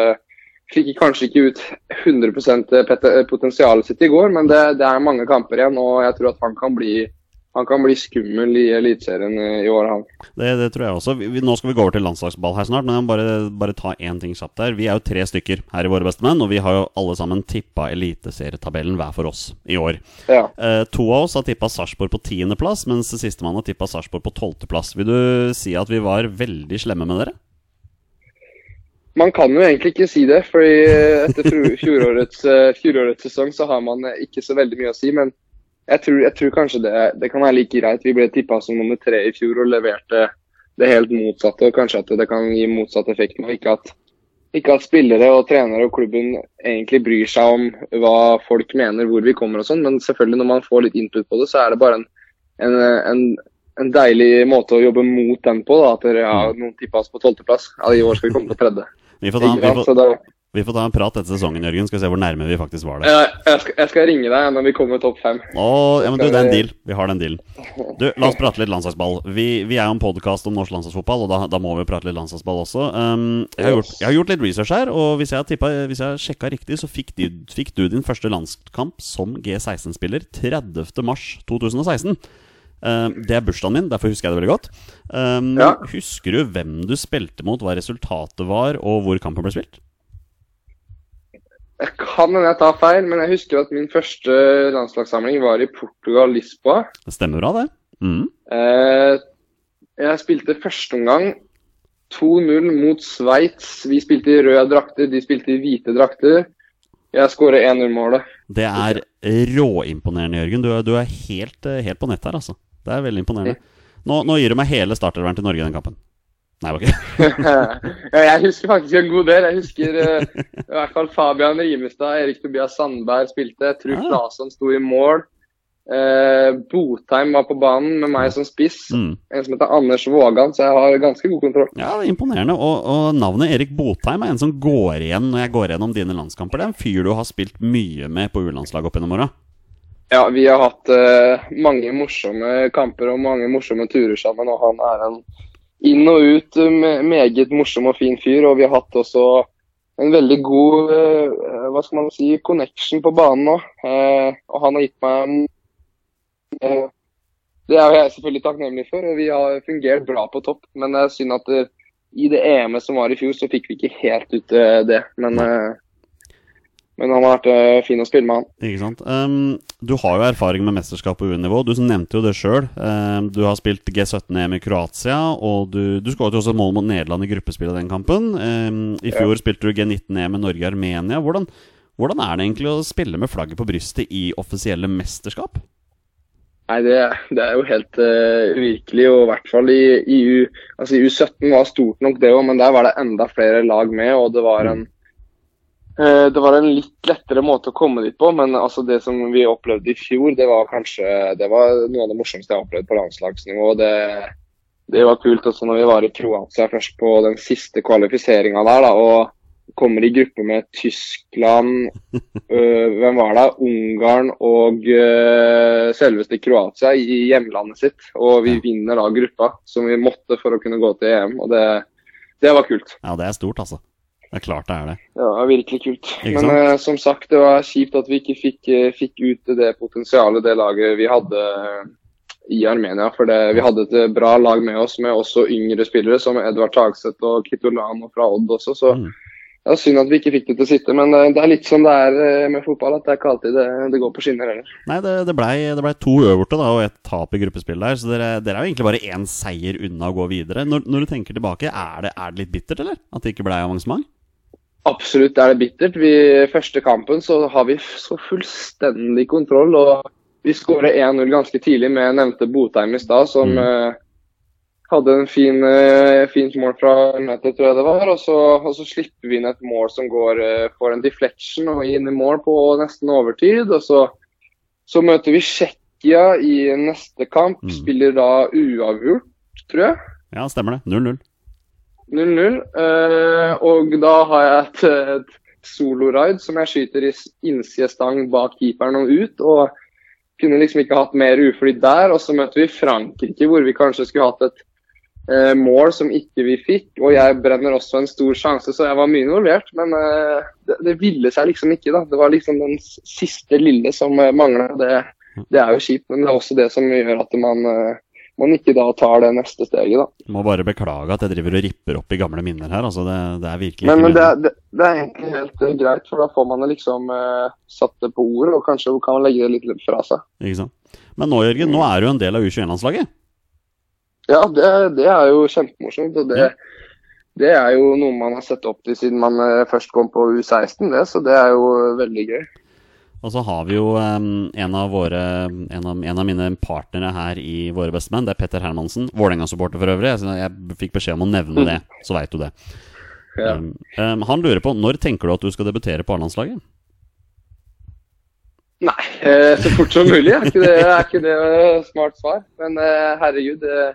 fikk kanskje ikke ut 100 pet- potensialet sitt i går, men det, det er mange kamper igjen, og jeg tror at han kan bli, han kan bli skummel i Eliteserien i år, han. Det, det tror jeg også. Vi, nå skal vi gå over til landslagsball her snart, men jeg må bare, bare ta én ting kjapt der. Vi er jo tre stykker her i Våre bestemenn, og vi har jo alle sammen tippa eliteserietabellen hver for oss i år. Ja. Eh, to av oss har tippa Sarpsborg på tiendeplass, mens sistemann har tippa Sarpsborg på tolvteplass. Vil du si at vi var veldig slemme med dere? Man kan jo egentlig ikke si det, fordi eh, etter fjorårets, eh, fjorårets sesong så har man eh, ikke så veldig mye å si. Men jeg tror, jeg tror kanskje det, det kan være like greit. Vi ble tippa som nummer tre i fjor og leverte det helt motsatte. Og kanskje at det kan gi motsatt effekt men Ikke at ikke at spillere og trenere og klubben egentlig bryr seg om hva folk mener, hvor vi kommer og sånn. Men selvfølgelig når man får litt input på det, så er det bare en, en, en, en deilig måte å jobbe mot den på. da, At dere, ja, noen tippa oss på tolvteplass. Ja, I år skal vi komme på tredje. Vi får, ta, vi, får, vi får ta en prat etter sesongen, Jørgen. Skal vi se hvor nærme vi faktisk var der. jeg, jeg, skal, jeg skal ringe deg når vi kommer topp fem. Åh, ja, men du, det er en deal. Vi har den dealen. Du, La oss prate litt landslagsball. Vi, vi er jo en podkast om norsk landslagsfotball, og da, da må vi prate litt landslagsball også. Um, jeg, har gjort, jeg har gjort litt research her, og hvis jeg har, hvis jeg sjekka riktig, så fikk, de, fikk du din første landskamp som G16-spiller 30.3.2016. Um, det er bursdagen min, derfor husker jeg det veldig godt. Um, Ja. Husker du hvem du spilte mot, hva resultatet var, og hvor kampen ble spilt? Kan hende jeg tar feil, men jeg husker at min første landslagssamling var i Portugal, Lisboa. Det stemmer bra, det. Mm. Eh, jeg spilte første omgang 2-0 mot Sveits. Vi spilte i røde drakter, de spilte i hvite drakter. Jeg skårer 1-0-målet. Det er råimponerende, Jørgen. Du er, du er helt, eh, helt på nett her, altså. Det er veldig imponerende. Nå, nå gir du meg hele startervern til Norge i den kampen. Nei, ok. <laughs> Jeg husker faktisk en god del. Jeg husker uh, i hvert fall Fabian Rimestad, Erik Tobias Sandberg spilte. Truls Ah. Larsson sto i mål. Uh, Botheim var på banen med meg som spiss. Mm. En som heter Anders Vågan, så jeg har ganske god kontroll. Ja, det er imponerende. Og, og navnet Erik Botheim er en som går igjen når jeg går gjennom dine landskamper. Det er en fyr du har spilt mye med på U-landslaget opp gjennom åra. Ja, vi har hatt uh, mange morsomme kamper og mange morsomme turer sammen, og han er en inn og ut med me- meget morsom og fin fyr. Og vi har hatt også en veldig god eh, hva skal man si, connection på banen nå. Eh, og han har gitt meg eh, Det er jeg selvfølgelig takknemlig for, og vi har fungert bra på topp. Men det er synd at i det EM-et som var i fjor, så fikk vi ikke helt ut eh, det. Men, eh, men han har vært eh, fin å spille med, han. Ikke sant? Um, du har jo erfaring med mesterskap på U-nivå. Du nevnte jo det sjøl. Um, du har spilt G17-EM i Kroatia, og du, du skåret jo også mål mot Nederland i gruppespillet den kampen. Um, I fjor spilte du G19-EM med Norge og Armenia. Hvordan, hvordan er det egentlig å spille med flagget på brystet i offisielle mesterskap? Nei, det, det er jo helt uh, uvirkelig. Og i hvert fall i, i, U, altså U17 var stort nok det òg, men der var det enda flere lag med. Og det var en eh, det var en litt lettere måte å komme dit på, men altså det som vi opplevde i fjor, det var kanskje det var noe av det morsomste jeg har opplevd på landslagsnivå. Det, det var kult også når vi var i Kroatia først på den siste kvalifiseringa der. da, og kommer i gruppe med Tyskland, øh, <laughs> hvem var det? Ungarn og øh, selveste Kroatia i hjemlandet sitt. Og vi vinner da gruppa, som vi måtte for å kunne gå til EM. Og det, det var kult. Ja, det er stort, altså. Det er klart det er det. Ja, Det var virkelig kult. Men eh, som sagt, det var kjipt at vi ikke fikk, uh, fikk ut det potensialet det laget vi hadde uh, i Armenia. For det, vi hadde et bra lag med oss, med også yngre spillere, som Edvard Tagseth og Kitolano fra Odd også. Så Mm. det var synd at vi ikke fikk det til å sitte. Men det er litt som det er med fotball, at det er ikke alltid det, det går på skinner heller. Nei, det, det blei ble to øverte da, og et tap i gruppespill der, så dere, dere er jo egentlig bare én seier unna å gå videre. Når, når du tenker tilbake, er det, er det litt bittert, eller? At det ikke blei avansement? Absolutt er det bittert. Vi, første kampen så har vi så fullstendig kontroll. og Vi skårer 1-0 ganske tidlig med nevnte Botheim i stad, som Mm. uh, hadde en fin, uh, fint mål fra nettet, tror jeg det var. Og så, og så slipper vi inn et mål som går uh, for en deflection og inn i mål på nesten overtid. Og så, så møter vi Tsjekkia i neste kamp. Mm. Spiller da uavgjort, tror jeg. Ja, stemmer det. 0-0. 0-0. eh, og da har jeg et, et soloride som jeg skyter i innsidestang bak keeperen og ut. Og kunne liksom ikke hatt mer uflyt der. Og så møter vi Frankrike, hvor vi kanskje skulle hatt et eh, mål som ikke vi fikk. Og jeg brenner også en stor sjanse, så jeg var mye involvert. Men eh, det, det ville seg liksom ikke, da. Det var liksom den siste lille som uh, mangla. Det, det er jo kjipt, men det er også det som gjør at man, eh, man ikke da tar det neste steget, da. Må bare beklage at jeg driver og ripper opp i gamle minner her. Altså, det, det er virkelig Men, men det, det, det er egentlig helt uh, greit, for da får man liksom uh, satt det på ord, og kanskje kan man legge det litt, litt fra seg. Ikke sant? Men nå, Jørgen, nå er du en del av U21-landslaget. Ja, det, det er jo kjempemorsomt. og det, det er jo noe man har sett opp til siden man eh, først kom på U16, det, så det er jo veldig gøy. Og så har vi jo um, en, av våre, en, av, en av mine partnere her i Våre bestemenn. Det er Petter Hermansen. Vålerenga-supporter for øvrig. Jeg, jeg fikk beskjed om å nevne det, <laughs> så veit du det. Ja. Um, um, han lurer på når tenker du at du skal debutere på A-landslaget? Nei, eh, så fort som mulig. Er ikke det, er ikke det smart svar? Men eh, herregud eh,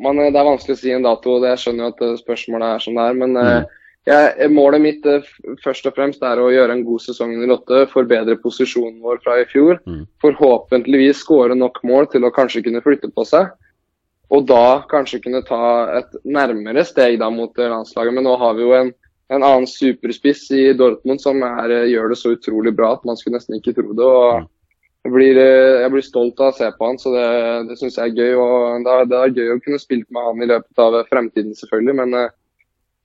man, Det er vanskelig å si en dato, Det jeg skjønner jo at eh, spørsmålet er som det er. Men eh, jeg, målet mitt eh, først og fremst er å gjøre en god sesong i Lotte. Forbedre posisjonen vår fra i fjor. Mm. Forhåpentligvis skåre nok mål til å kanskje kunne flytte på seg. Og da kanskje kunne ta et nærmere steg da mot eh, landslaget. Men nå har vi jo en, en annen superspiss i Dortmund som er, eh, gjør det så utrolig bra at man skulle nesten ikke tro det. og jeg blir, eh, jeg blir stolt av å se på han, så det, det syns jeg er gøy. og det er, det er gøy å kunne spille med han i løpet av fremtiden, selvfølgelig. Men eh,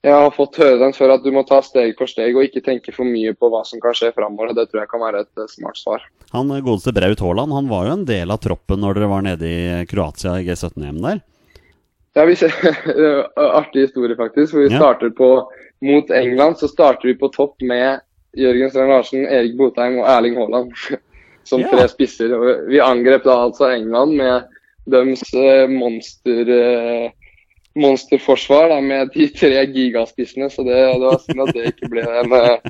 jeg har fått høre den før at du må ta steg for steg og ikke tenke for mye på hva som kan skje framover. Det tror jeg kan være et eh, smart svar. Han eh, godeste Braut Haaland han var jo en del av troppen når dere var nede i Kroatia i G17-EM der. Ja, vi ser, <laughs> Artig historie, faktisk. for Vi Ja. starter på Mot England så starter vi på topp med Jørgen Strand Larsen, Erik Botheim og Erling Haaland <laughs> som Ja. tre spisser. Vi angrep da altså England med deres eh, monster, eh, monsterforsvar da, med de tre gigaspissene. Så det, det var synd at det ikke ble en uh,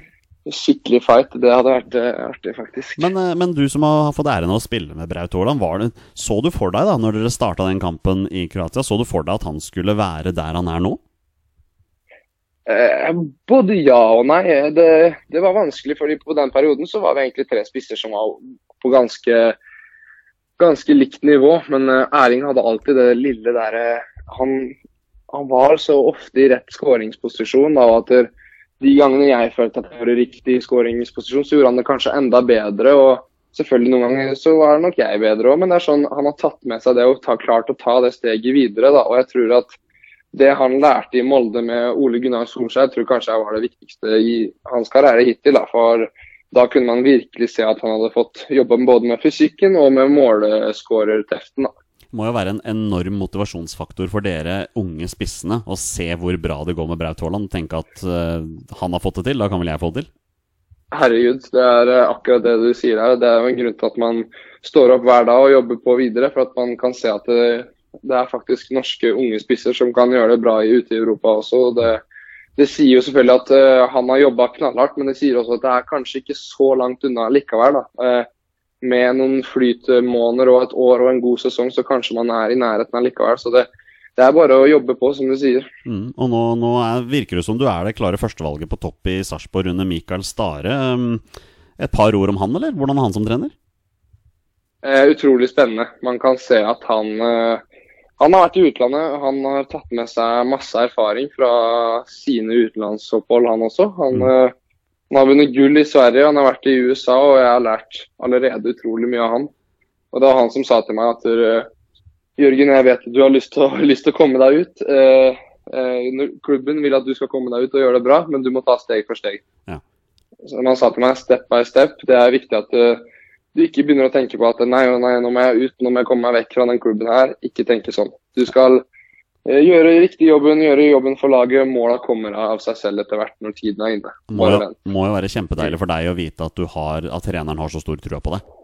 skikkelig fight. Det hadde vært uh, artig, faktisk. Men, uh, men du som har fått æren av å spille med Braut Haaland, så du for deg da når dere starta den kampen i Kroatia, så du for deg at han skulle være der han er nå? Både ja og nei. Det, det var vanskelig, fordi på den perioden så var vi egentlig tre spisser som var på ganske, ganske likt nivå. Men Erling hadde alltid det lille der han, han var så ofte i rett skåringsposisjon da, at de gangene jeg følte at jeg var i riktig skåringsposisjon, så gjorde han det kanskje enda bedre. og Selvfølgelig noen ganger så var nok jeg bedre òg, men det er sånn, han har tatt med seg det og ta, klart å ta det steget videre. da, og jeg tror at det han lærte i Molde med Ole Gunnar Solskjær, tror kanskje jeg var det viktigste i hans karriere hittil. Da, for da kunne man virkelig se at han hadde fått jobbe både med fysikken og med måleskårerteften. Må jo være en enorm motivasjonsfaktor for dere unge spissene å se hvor bra det går med Braut Haaland. Tenke at eh, han har fått det til, da kan vel jeg få det til? Herregud, det er eh, akkurat det du sier her. Det er jo en grunn til at man står opp hver dag og jobber på videre. For at man kan se at det, det er faktisk norske unge spisser som kan gjøre det bra ute i Europa også. og Det, det sier jo selvfølgelig at uh, han har jobba knallhardt, men det sier også at det er kanskje ikke så langt unna likevel. da. Eh, med noen flytmåneder og et år og en god sesong, så kanskje man er i nærheten allikevel. Så det, det er bare å jobbe på, som du sier. Mm. Og nå, nå er, virker det som du er det klare førstevalget på topp i Sarpsborg under Mikael Stare. Um, et par ord om han, eller? Hvordan er han som trener? Eh, utrolig spennende. Man kan se at han eh, Han har vært i utlandet. Han har tatt med seg masse erfaring fra sine utenlandsopphold, han også. Han, eh, han har vunnet gull i Sverige, han har vært i USA, og jeg har lært allerede utrolig mye av han. Og det var han som sa til meg at eh, Jørgen, jeg vet at du har lyst til å, <laughs> lyst til å komme deg ut. Eh, eh, klubben vil at du skal komme deg ut og gjøre det bra, men du må ta steg for steg. Ja. Så han sa til meg step by step. Det er viktig at eh, du ikke begynner å tenke på at nei, nei, nå må jeg ut, nå må jeg komme meg vekk fra den klubben her. Ikke tenke sånn. Du skal gjøre riktig jobben, gjøre jobben for laget. Måla kommer av seg selv etter hvert når tiden er inne. Må jo, må jo være kjempedeilig for deg å vite at, du har, at treneren har så stor trua på deg.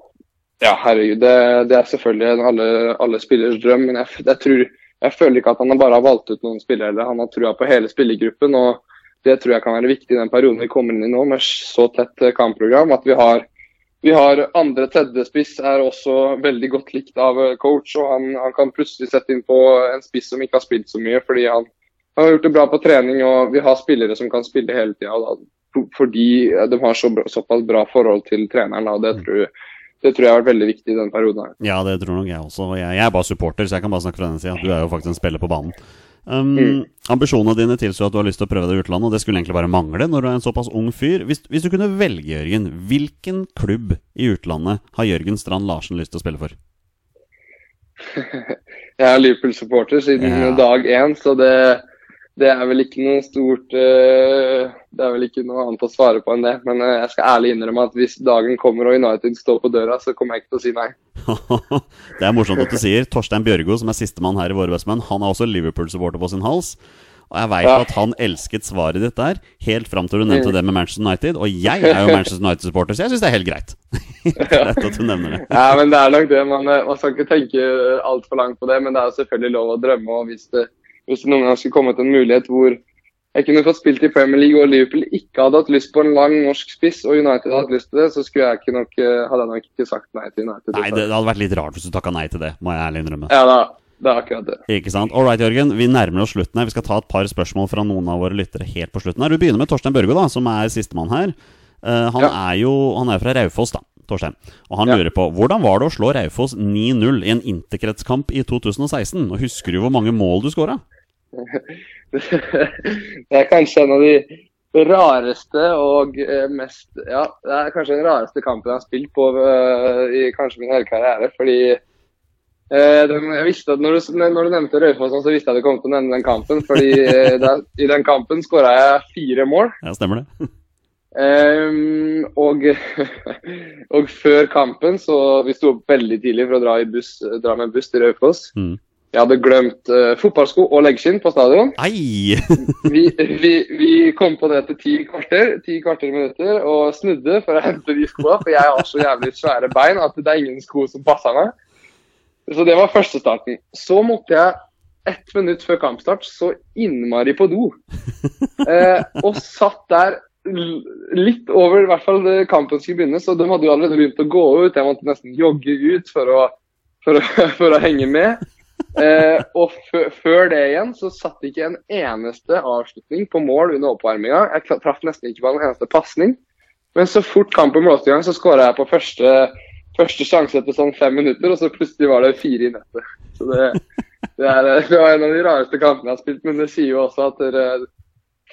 Ja, herregud. Det, det er selvfølgelig en alle, alle spillers drøm, men jeg, jeg, tror, jeg føler ikke at han bare har valgt ut noen spillere. Han har trua på hele spillergruppen. og Det tror jeg kan være viktig i den perioden vi kommer inn i nå, med så tett eh, kampprogram. At vi har, vi har andre tredjespiss er også veldig godt likt av eh, coach. og han, han kan plutselig sette inn på en spiss som ikke har spilt så mye, fordi han, han har gjort det bra på trening. og Vi har spillere som kan spille hele tida, fordi de har så, såpass bra forhold til treneren. og det tror jeg det tror jeg har vært veldig viktig i denne perioden. her. Ja, det tror nok jeg også. Jeg, jeg er bare supporter, så jeg kan bare snakke fra den sida. Du er jo faktisk en spiller på banen. Um, Mm. Ambisjonene dine tilsier at du har lyst til å prøve deg i utlandet, og det skulle egentlig bare mangle når du er en såpass ung fyr. Hvis, hvis du kunne velge, Jørgen, hvilken klubb i utlandet har Jørgen Strand Larsen lyst til å spille for? <laughs> Jeg er Liverpool-supporter siden Ja. dag én, så det, det er vel ikke noe stort eh, Det er vel ikke noe annet å svare på enn det. Men eh, jeg skal ærlig innrømme at hvis dagen kommer og United står på døra, så kommer jeg ikke til å si nei. <laughs> det er morsomt at du sier. Torstein Bjørgo, som er sistemann her i Våre bestemenn, han er også Liverpool-supporter på sin hals. Og jeg veit Ja. at han elsket svaret ditt der, helt fram til du nevnte det med Manchester United. Og jeg er jo Manchester United-supporter, så jeg syns det er helt greit. <laughs> greit at du nevner det. Ja, men det er nok det. Man, eh, man skal ikke tenke altfor langt på det, men det er selvfølgelig lov å drømme. og Hvis det, hvis det noen gang skulle kommet en mulighet hvor jeg kunne fått spilt i Premier League og Liverpool ikke hadde hatt lyst på en lang norsk spiss, og United hadde hatt lyst til det, så skulle jeg ikke nok, eh, hadde jeg nok ikke sagt nei til United. Nei, det, det hadde vært litt rart hvis du takka nei til det, må jeg ærlig innrømme. Ja, da, det er akkurat det. Ikke sant? All right, Jørgen. Vi nærmer oss slutten her. Vi skal ta et par spørsmål fra noen av våre lyttere helt på slutten. her Du begynner med Torstein Børgo, da, som er sistemann her. Uh, han Ja. er jo han er fra Raufoss, da. Torstein. Og han Ja. lurer på hvordan var det å slå Raufoss 9-0 i en interkretskamp i 2016? Og husker du hvor mange mål du skåra? <laughs> det er kanskje en av de rareste og eh, mest Ja, det er kanskje den rareste kampen jeg har spilt på eh, i kanskje min hele karriere. Fordi eh, jeg visste at når du, når du nevnte Raufoss, så visste jeg at du kom til å nevne den kampen. Fordi der, i den kampen skåra jeg fire mål. Ja, stemmer det? Um, <laughs> og, <laughs> og før kampen, så vi sto opp veldig tidlig for å dra, i buss, dra med buss til Raufoss. Mm. Jeg hadde glemt uh, fotballsko og leggskinn på stadion. <laughs> Vi, vi, vi kom på det etter ti kvarter, ti kvarter minutter og snudde for å hente de skoene. For jeg har så jævlig svære bein at det er ingen sko som passer meg. Så det var første starten. Så måtte jeg ett minutt før kampstart så innmari på do. Eh, og satt der litt over i hvert fall kampen skulle begynne, så de hadde jo allerede begynt å gå ut. Jeg måtte nesten jogge ut for å, for å, <laughs> for å henge med. <laughs> Eh, og før det igjen så satt ikke en eneste avslutning på mål under oppvarminga. Jeg traff nesten ikke på en eneste pasning. Men så fort kampen blåste i gang, så skåra jeg på første, første sjanse etter sånn fem minutter, og så plutselig var det fire i nettet. Så det, det, er, det var en av de rareste kampene jeg har spilt, men det sier jo også at dere,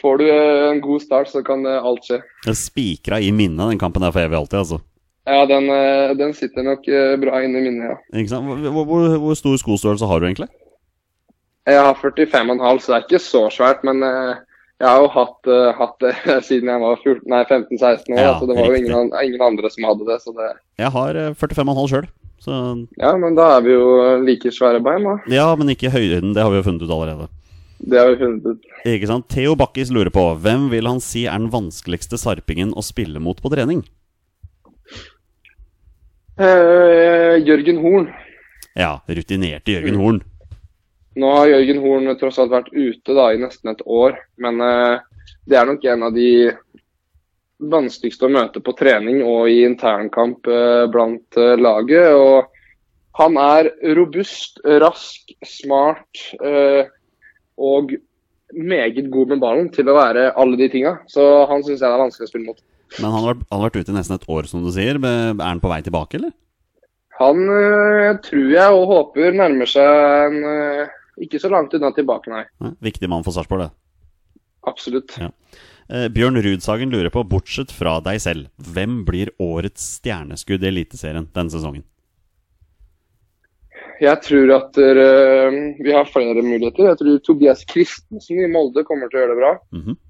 får du en god start, så kan eh, alt skje. Det spikra i minnet, den kampen der for evig alltid, altså. Ja, den, eh, den sitter nok eh, bra inne i minnet, ja. Ikke sant? Hvor, hvor, hvor stor skostørrelse har du egentlig? Jeg har 45,5, så det er ikke så svært. Men eh, jeg har jo hatt, hatt det <laughs> siden jeg var 15-16 år. Ja, så det var jo ingen, ingen andre som hadde det. Så det Jeg har eh, 45,5 sjøl. Så ja, men da er vi jo like svære bein, da. ja, men ikke høyden. Det har vi jo funnet ut allerede. Det har vi funnet ut. Ikke sant? Theo Bakkis lurer på hvem vil han si er den vanskeligste sarpingen å spille mot på trening? Eh, Jørgen Horn. Ja, rutinerte Jørgen Horn. Nå har Jørgen Horn tross alt vært ute da, i nesten et år, men eh, det er nok en av de vanskeligste å møte på trening og i internkamp eh, blant eh, laget. Og han er robust, rask, smart eh, og meget god med ballen til å være alle de tinga. Så han syns jeg det er vanskelig å spille mot. Men han har, vært, han har vært ute i nesten et år, som du sier. Er han på vei tilbake, eller? Han eh, tror jeg og håper nærmer seg en eh, ikke så langt unna tilbake, nei. Viktig mann for Sarpsborg, det. Absolutt. Ja. Eh, Bjørn Rudsagen lurer på, bortsett fra deg selv, hvem blir årets stjerneskudd i Eliteserien denne sesongen? Jeg tror at eh, vi har flere muligheter. Jeg tror Tobias Christensen i Molde kommer til å gjøre det bra. Mhm.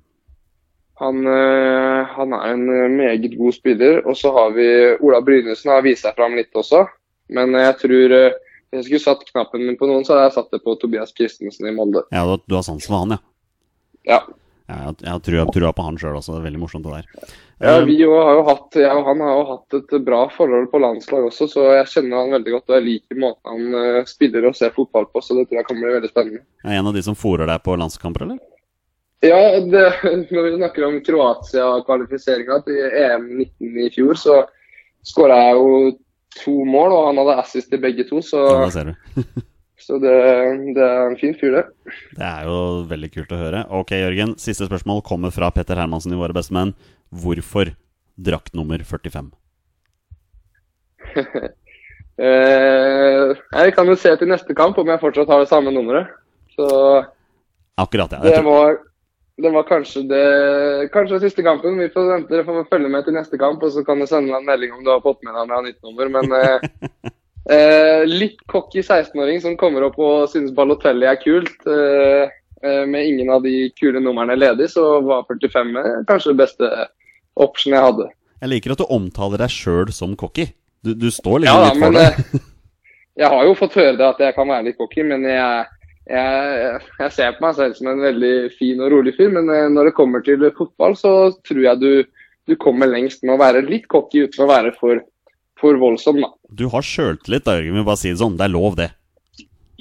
Han, eh, han er en eh, meget god spiller. Og så har vi Ola Brynesen har vist seg fram litt også. Men jeg tror eh, Hvis jeg skulle satt knappen min på noen, så hadde jeg satt det på Tobias Christensen i Molde. Ja, du, du har sansen for han, ja. Ja. jeg, jeg har trua, trua på han sjøl også. Det er veldig morsomt, det der. Ja, Eh, vi har jo hatt, jeg og han har jo hatt et bra forhold på landslag også, så jeg kjenner han veldig godt. Og jeg liker måten han eh, spiller og ser fotball på, så det tror jeg kan bli veldig spennende. er en av de som fòrer deg på landskamper, eller? Ja, det, når vi snakker om Kroatia-kvalifiseringa til EM 19 i fjor, så skåra jeg jo to mål, og han hadde assist til begge to. Så, Ja, ser du. <laughs> så det, det er en fin fyr, det. Det er jo veldig kult å høre. Ok, Jørgen. Siste spørsmål kommer fra Petter Hermansen i Våre bestemenn. Hvorfor drakt nummer 45? <laughs> Eh, jeg kan jo se til neste kamp om jeg fortsatt har det samme nummeret. Så Akkurat, ja. Jeg det var, det var kanskje det Kanskje siste kampen. Vi får vente, dere får følge med til neste kamp, og så kan du sende meg en melding om du har fått med deg med nytt nummer. Men <laughs> eh, eh, litt cocky 16-åring som kommer opp og synes Balotelli er kult. Eh, eh, med ingen av de kule numrene ledig, så var 45 kanskje det beste option jeg hadde. jeg liker at du omtaler deg sjøl som cocky. Du, du står Ja liksom da, litt for men det. eh, jeg har jo fått høre det at jeg kan være litt cocky, men jeg, jeg, jeg ser på meg selv som en veldig fin og rolig fyr. Men eh, når det kommer til fotball, så tror jeg du, du kommer lengst med å være litt cocky uten å være for, for voldsom, da. Du har sjøltillit, da, Jørgen. Vi bare si det sånn. Det er lov, det.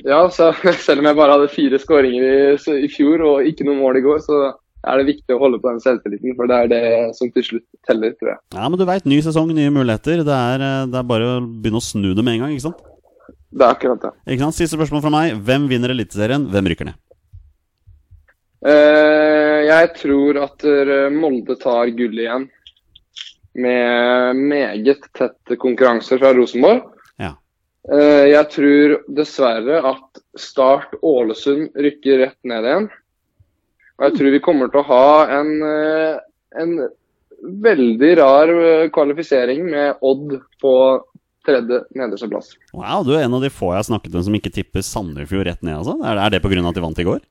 Ja, så <laughs> selv om jeg bare hadde fire skåringer i, i fjor og ikke noe mål i går, så er det viktig å holde på den selvtilliten, for det er det som til slutt teller, tror jeg. Ja, men du veit, ny sesong, nye muligheter. Det er, eh, det er bare å begynne å snu det med en gang, ikke sant? Det er akkurat det. Ikke sant? Siste spørsmål fra meg. Hvem vinner Eliteserien? Hvem rykker ned? Uh, jeg tror at eh, Molde tar gull igjen. Med meget tett konkurranse fra Rosenborg. Ja. Uh, jeg tror dessverre at Start Ålesund rykker rett ned igjen. Og jeg tror vi kommer til å ha en, en veldig rar kvalifisering med Odd på tredje nederste plass. Wow, du er en av de få jeg har snakket med som ikke tipper Sandefjord rett ned, altså? Er, er det pga. at de vant i går?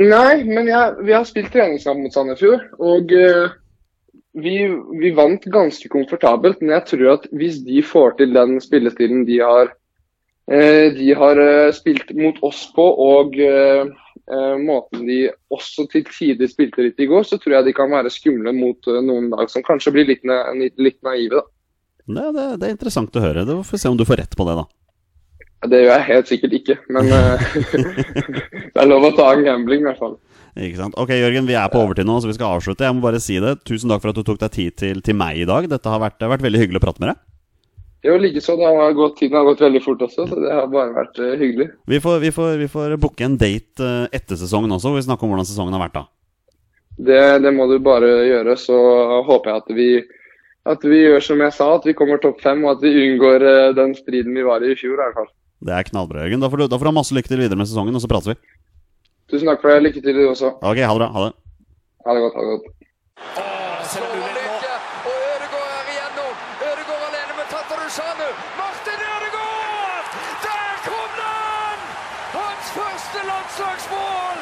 Nei, men jeg, vi har spilt treningskamp mot Sandefjord, og uh, vi, vi vant ganske komfortabelt. Men jeg tror at hvis de får til den spillestilen de har, eh, de har eh, spilt mot oss på, og måten de også til tider spilte litt i går, så tror jeg de kan være skumle mot noen lag som kanskje blir litt naive. da. Det, det, det er interessant å høre. Det får vi se om du får rett på det, da. Det gjør jeg helt sikkert ikke, men <laughs> eh, <laughs> det er lov å ta en gambling i hvert fall. Ikke sant? Ok, Jørgen, vi er på overtid nå, så vi skal avslutte. Jeg må bare si det. Tusen takk for at du tok deg tid til, til meg i dag. Dette har vært, det har vært veldig hyggelig å prate med deg. Jo, likeså. Det har gått, tiden har gått veldig fort også, så det har bare vært uh, hyggelig. Vi får, vi får, vi får booke en date uh, etter sesongen også, hvor vi snakker om hvordan sesongen har vært da. Det, det må du bare gjøre, så håper jeg at vi, at vi gjør som jeg sa, at vi kommer topp fem, og at vi unngår eh, den striden vi var i i fjor. i hvert fall. Det er knallbra, Jørgen. Da får, du, da får du ha masse lykke til videre med sesongen, og så prates vi. Tusen takk for det. Lykke til, du også. Ok, ha det bra. Ha det. Ha det godt. ha det godt. Første landslagsmål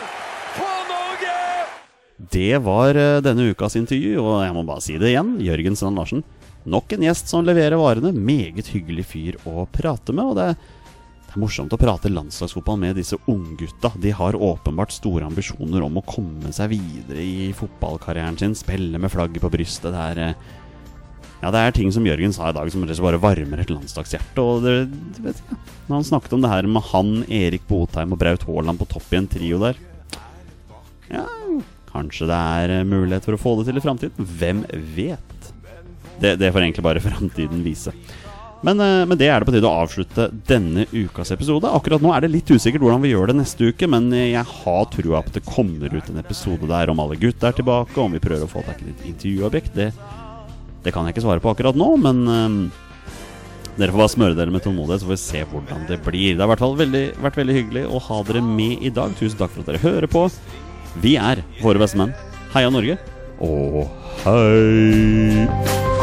for Norge! Det var eh, denne ukas intervju, og jeg må bare si det igjen. Jørgen Strand Larsen. Nok en gjest som leverer varene. Meget hyggelig fyr å prate med. Og det, det er morsomt å prate landslagsfotball med disse unggutta. De har åpenbart store ambisjoner om å komme seg videre i fotballkarrieren sin. Spille med flagget på brystet. Det er, eh, ja, det er ting som Jørgen sa i dag som bare varmer et landslagshjerte. Og det, det vet jeg, Når han snakket om det her med han, Erik Botheim og Braut Haaland på topp i en trio der Ja, kanskje det er eh, mulighet for å få det til i framtiden. Hvem vet? Det, det får egentlig bare <laughs> framtiden vise. Men eh, med det er det på tide å avslutte denne ukas episode. Akkurat nå er det litt usikkert hvordan vi gjør det neste uke, men jeg har trua på at det kommer ut en episode der om alle gutta er tilbake, om vi prøver å få tak i et intervjuobjekt. Det, det kan jeg ikke svare på akkurat nå, men um, dere får bare smøre dere med tålmodighet, så får vi se hvordan det blir. Det har i hvert fall vært veldig hyggelig å ha dere med i dag. Tusen takk for at dere hører på. Vi er våre beste menn. Heia Norge, og hei!